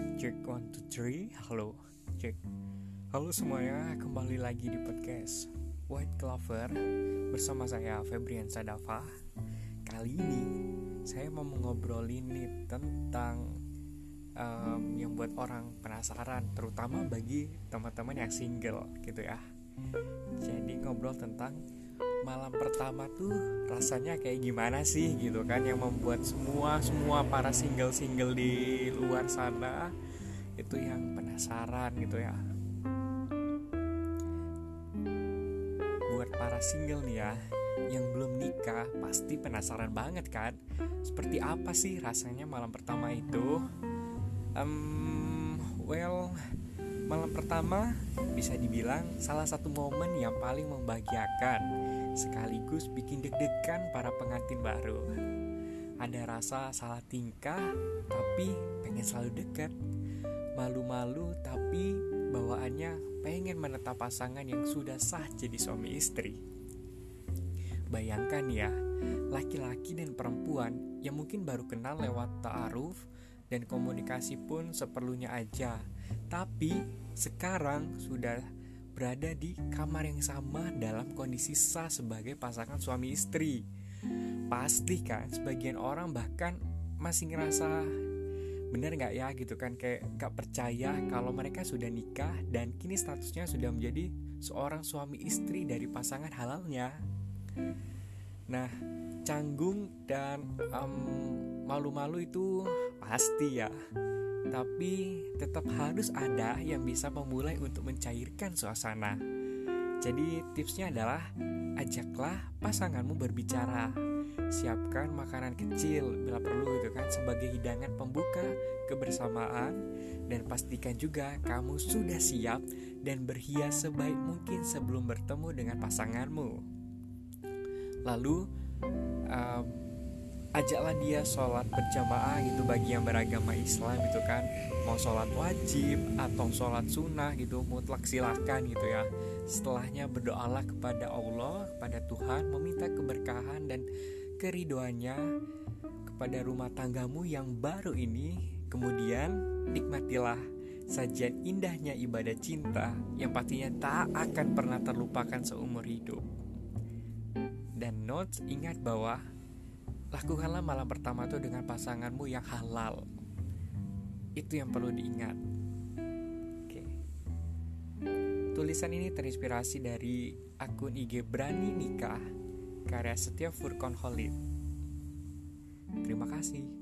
Cek cek one two three. Halo cek Halo semuanya kembali lagi di podcast White Clover Bersama saya Febrian Sadafa. Kali ini saya mau ngobrolin nih tentang um, Yang buat orang penasaran Terutama bagi teman-teman yang single gitu ya. Jadi ngobrol tentang malam pertama tuh rasanya kayak gimana sih gitu kan yang membuat semua semua para single single di luar sana itu yang penasaran gitu ya. Buat para single nih ya yang belum nikah pasti penasaran banget kan seperti apa sih rasanya malam pertama itu? Um, well malam pertama bisa dibilang salah satu momen yang paling membahagiakan sekaligus bikin deg-degan para pengantin baru. Ada rasa salah tingkah, tapi pengen selalu dekat. Malu-malu, tapi bawaannya pengen menetap pasangan yang sudah sah jadi suami istri. Bayangkan ya, laki-laki dan perempuan yang mungkin baru kenal lewat ta'aruf dan komunikasi pun seperlunya aja. Tapi sekarang sudah berada di kamar yang sama dalam kondisi sah sebagai pasangan suami istri. Pasti kan sebagian orang bahkan masih ngerasa bener nggak ya gitu kan kayak gak percaya kalau mereka sudah nikah dan kini statusnya sudah menjadi seorang suami istri dari pasangan halalnya. Nah, canggung dan um, malu-malu itu pasti ya tapi tetap harus ada yang bisa memulai untuk mencairkan suasana. Jadi tipsnya adalah ajaklah pasanganmu berbicara. Siapkan makanan kecil bila perlu itu kan sebagai hidangan pembuka kebersamaan dan pastikan juga kamu sudah siap dan berhias sebaik mungkin sebelum bertemu dengan pasanganmu. Lalu um, ajaklah dia sholat berjamaah gitu bagi yang beragama Islam gitu kan. Mau sholat wajib atau sholat sunnah gitu mutlak silakan gitu ya. Setelahnya berdoalah kepada Allah kepada Tuhan meminta keberkahan dan keridoannya kepada rumah tanggamu yang baru ini. Kemudian nikmatilah sajian indahnya ibadah cinta yang pastinya tak akan pernah terlupakan seumur hidup. Dan notes ingat bahwa Lakukanlah malam pertama itu dengan pasanganmu yang halal. Itu yang perlu diingat. Oke. Tulisan ini terinspirasi dari akun IG Berani Nikah karya Setia Furkon Holid. Terima kasih.